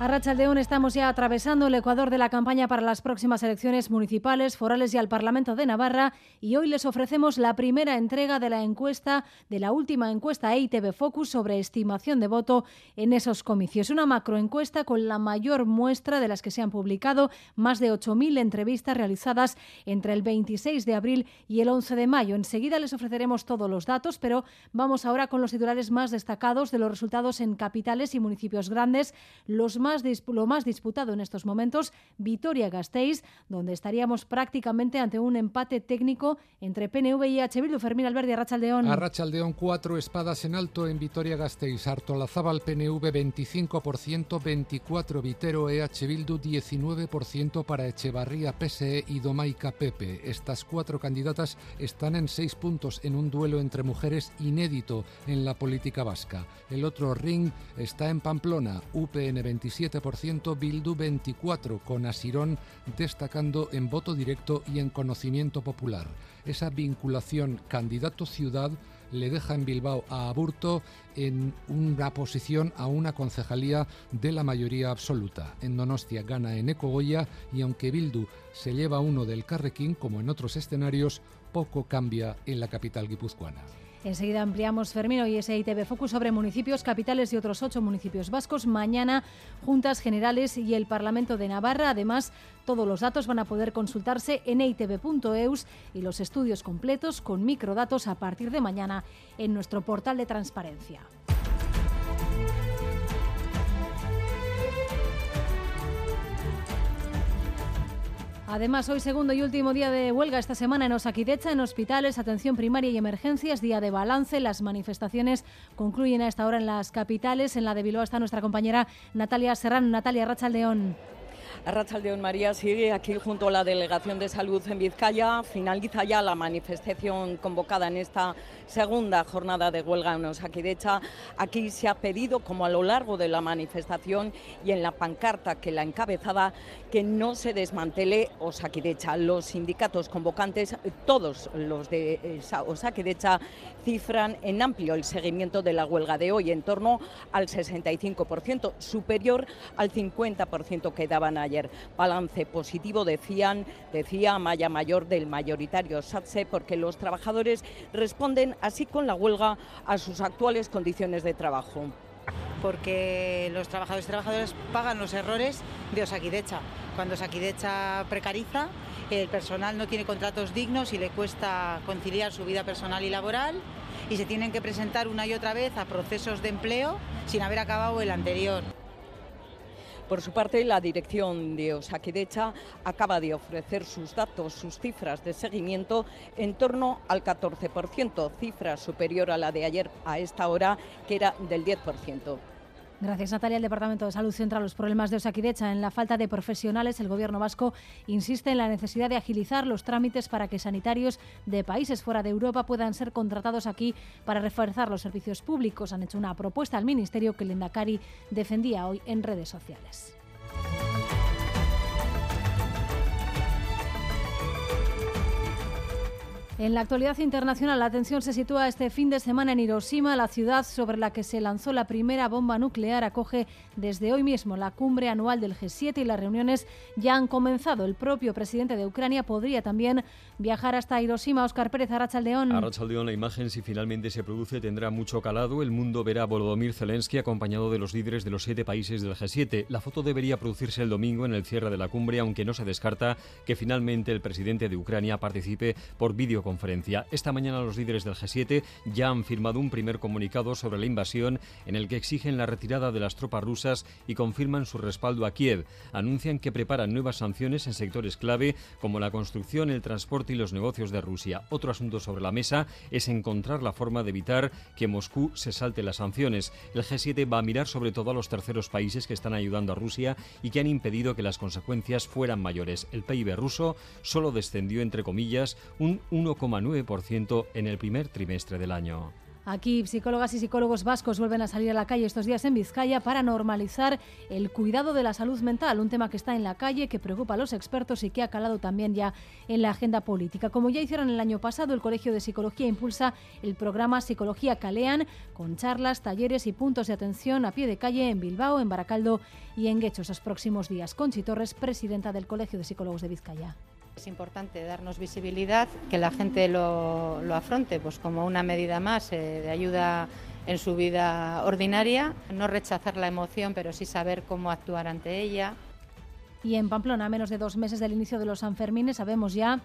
A Rachaldeón estamos ya atravesando el Ecuador de la campaña para las próximas elecciones municipales, forales y al Parlamento de Navarra y hoy les ofrecemos la primera entrega de la encuesta, de la última encuesta EITB Focus sobre estimación de voto en esos comicios. Una macroencuesta con la mayor muestra de las que se han publicado, más de 8.000 entrevistas realizadas entre el 26 de abril y el 11 de mayo. Enseguida les ofreceremos todos los datos, pero vamos ahora con los titulares más destacados de los resultados en capitales y municipios grandes, los más lo más disputado en estos momentos, Vitoria-Gasteiz, donde estaríamos prácticamente ante un empate técnico entre PNV y H. Bildu. Fermín Alberdi, Arrachaldeón. Arrachaldeón, cuatro espadas en alto en Vitoria-Gasteiz. Artolazábal, PNV, 25%, 24 Vitero, EH Bildu, 19% para Echevarría, PSE y Domaica, Pepe. Estas cuatro candidatas están en seis puntos en un duelo entre mujeres inédito en la política vasca. El otro ring está en Pamplona, UPN 27 27%, Bildu 24%, con Asirón destacando en voto directo y en conocimiento popular. Esa vinculación candidato-ciudad le deja en Bilbao a Aburto en una posición a una concejalía de la mayoría absoluta. En Donostia gana en Ecogoya y aunque Bildu se lleva uno del Carrequín, como en otros escenarios, poco cambia en la capital guipuzcoana. Enseguida ampliamos Fermino y SITV Focus sobre municipios, capitales y otros ocho municipios vascos. Mañana, Juntas Generales y el Parlamento de Navarra. Además, todos los datos van a poder consultarse en eitv.eus y los estudios completos con microdatos a partir de mañana en nuestro portal de transparencia. Además, hoy segundo y último día de huelga esta semana en Osakidecha, en hospitales, atención primaria y emergencias, día de balance. Las manifestaciones concluyen a esta hora en las capitales. En la de Bilbao está nuestra compañera Natalia Serrano. Natalia Rachaldeón. Arrachaldeón María sigue aquí junto a la Delegación de Salud en Vizcaya. Finaliza ya la manifestación convocada en esta segunda jornada de huelga en Osakidecha. Aquí se ha pedido, como a lo largo de la manifestación y en la pancarta que la encabezaba, que no se desmantele Osakidecha. Los sindicatos convocantes, todos los de Osakidecha, cifran en amplio el seguimiento de la huelga de hoy, en torno al 65%, superior al 50% que daban ayer. Balance positivo, decían, decía Maya Mayor del mayoritario SATSE, porque los trabajadores responden así con la huelga a sus actuales condiciones de trabajo porque los trabajadores y trabajadoras pagan los errores de Osakidecha. Cuando Osakidecha precariza, el personal no tiene contratos dignos y le cuesta conciliar su vida personal y laboral y se tienen que presentar una y otra vez a procesos de empleo sin haber acabado el anterior. Por su parte, la dirección de Osakidecha acaba de ofrecer sus datos, sus cifras de seguimiento en torno al 14%, cifra superior a la de ayer a esta hora, que era del 10%. Gracias, Natalia. El Departamento de Salud centra los problemas de Osakidecha en la falta de profesionales. El Gobierno vasco insiste en la necesidad de agilizar los trámites para que sanitarios de países fuera de Europa puedan ser contratados aquí para reforzar los servicios públicos. Han hecho una propuesta al Ministerio que el Endacari defendía hoy en redes sociales. En la actualidad internacional, la atención se sitúa este fin de semana en Hiroshima, la ciudad sobre la que se lanzó la primera bomba nuclear. Acoge desde hoy mismo la cumbre anual del G7 y las reuniones ya han comenzado. El propio presidente de Ucrania podría también viajar hasta Hiroshima. Oscar Pérez, Arrachaldeón. Arrachaldeón, la imagen, si finalmente se produce, tendrá mucho calado. El mundo verá a Volodymyr Zelensky acompañado de los líderes de los siete países del G7. La foto debería producirse el domingo en el cierre de la cumbre, aunque no se descarta que finalmente el presidente de Ucrania participe por vídeo conferencia. Esta mañana los líderes del G7 ya han firmado un primer comunicado sobre la invasión en el que exigen la retirada de las tropas rusas y confirman su respaldo a Kiev. Anuncian que preparan nuevas sanciones en sectores clave como la construcción, el transporte y los negocios de Rusia. Otro asunto sobre la mesa es encontrar la forma de evitar que Moscú se salte las sanciones. El G7 va a mirar sobre todo a los terceros países que están ayudando a Rusia y que han impedido que las consecuencias fueran mayores. El PIB ruso solo descendió, entre comillas, un 1, 9% en el primer trimestre del año. Aquí psicólogas y psicólogos vascos vuelven a salir a la calle estos días en Vizcaya para normalizar el cuidado de la salud mental, un tema que está en la calle, que preocupa a los expertos y que ha calado también ya en la agenda política. Como ya hicieron el año pasado, el Colegio de Psicología impulsa el programa Psicología Calean con charlas, talleres y puntos de atención a pie de calle en Bilbao, en Baracaldo y en Guecho esos próximos días. Conchi Torres, presidenta del Colegio de Psicólogos de Vizcaya. Es importante darnos visibilidad, que la gente lo, afronte pues como una medida más eh, de ayuda en su vida ordinaria, no rechazar la emoción, pero sí saber cómo actuar ante ella. Y en Pamplona, a menos de dos meses del inicio de los Sanfermines, sabemos ya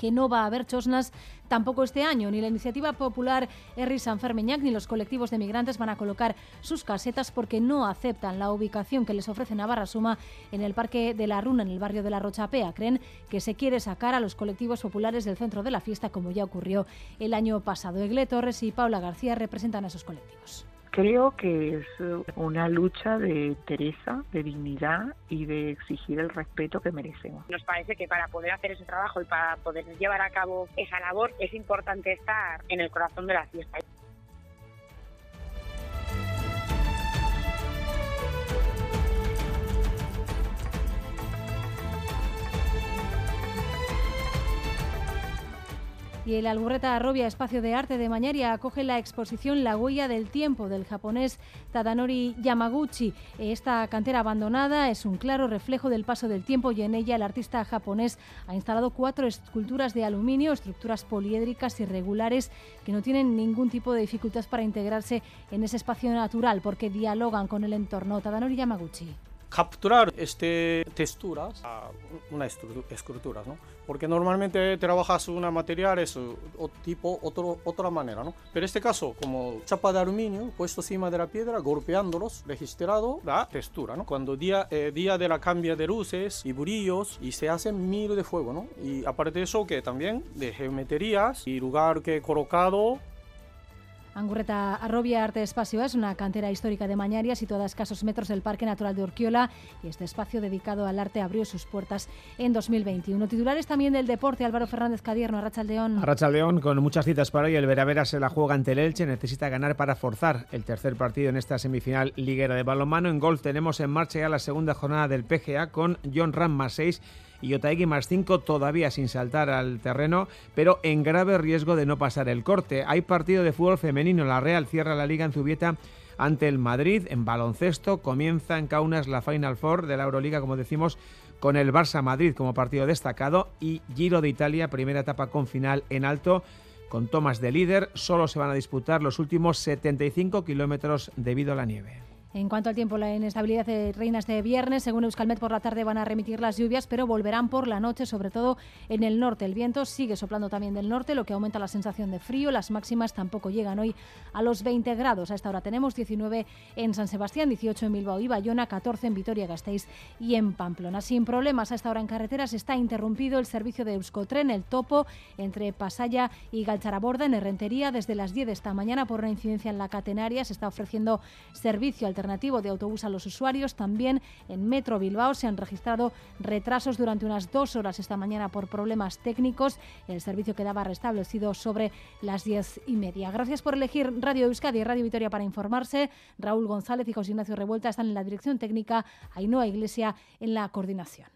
que no va a haber chosnas tampoco este año. Ni la iniciativa popular Erri Sanfermeñac ni los colectivos de migrantes van a colocar sus casetas porque no aceptan la ubicación que les ofrece Navarra Suma en el Parque de la Runa, en el barrio de la Rochapea. Creen que se quiere sacar a los colectivos populares del centro de la fiesta, como ya ocurrió el año pasado. Egle Torres y Paula García representan a esos colectivos. Creo que es una lucha de Teresa, de dignidad y de exigir el respeto que merecemos. Nos parece que para poder hacer ese trabajo y para poder llevar a cabo esa labor es importante estar en el corazón de la fiesta. Y el Alburreta Arrobia Espacio de Arte de Mañaria acoge la exposición La huella del tiempo del japonés Tadanori Yamaguchi. Esta cantera abandonada es un claro reflejo del paso del tiempo y en ella el artista japonés ha instalado cuatro esculturas de aluminio, estructuras poliédricas irregulares que no tienen ningún tipo de dificultad para integrarse en ese espacio natural porque dialogan con el entorno. Tadanori Yamaguchi capturar este texturas a una escultura, ¿no? Porque normalmente trabajas una material es tipo otro, otra manera, ¿no? Pero en este caso, como chapa de aluminio puesto encima de la piedra, golpeándolos, registrado la textura, ¿no? Cuando día, eh, día de la cambia de luces y brillos y se hacen mil de fuego, ¿no? Y aparte de eso, que también de geometrías y lugar que he colocado Angurreta Arrobia Arte Espacio es una cantera histórica de Mañaria situada a escasos metros del Parque Natural de Urquiola y este espacio dedicado al arte abrió sus puertas en 2021. Titulares también del deporte, Álvaro Fernández Cadierno, Arrachaldeón. Arrachaldeón con muchas citas para hoy, el Veravera se la juega ante el Elche, necesita ganar para forzar el tercer partido en esta semifinal liguera de balonmano. En golf tenemos en marcha ya la segunda jornada del PGA con John Ram más 6 y más 5 todavía sin saltar al terreno, pero en grave riesgo de no pasar el corte. Hay partido de fútbol femenino, la Real cierra la liga en Zubieta ante el Madrid en baloncesto, comienza en Kaunas la Final Four de la Euroliga, como decimos, con el Barça Madrid como partido destacado y Giro de Italia, primera etapa con final en alto. Con Tomás de líder, solo se van a disputar los últimos 75 kilómetros debido a la nieve. En cuanto al tiempo, la inestabilidad reina este viernes. Según Euskalmet, por la tarde van a remitir las lluvias, pero volverán por la noche, sobre todo en el norte. El viento sigue soplando también del norte, lo que aumenta la sensación de frío. Las máximas tampoco llegan hoy a los 20 grados. A esta hora tenemos 19 en San Sebastián, 18 en Bilbao y Bayona, 14 en Vitoria-Gasteiz y en Pamplona. Sin problemas, a esta hora en carreteras está interrumpido el servicio de Euskotren, el topo, entre Pasaya y Galcharaborda, en Herrentería, desde las 10 de esta mañana por una incidencia en la catenaria. Se está ofreciendo servicio al alternativo de autobús a los usuarios. También en Metro Bilbao se han registrado retrasos durante unas dos horas esta mañana por problemas técnicos. El servicio quedaba restablecido sobre las diez y media. Gracias por elegir Radio Euskadi y Radio Vitoria para informarse. Raúl González y José Ignacio Revuelta están en la dirección técnica, Ainhoa Iglesia en la coordinación.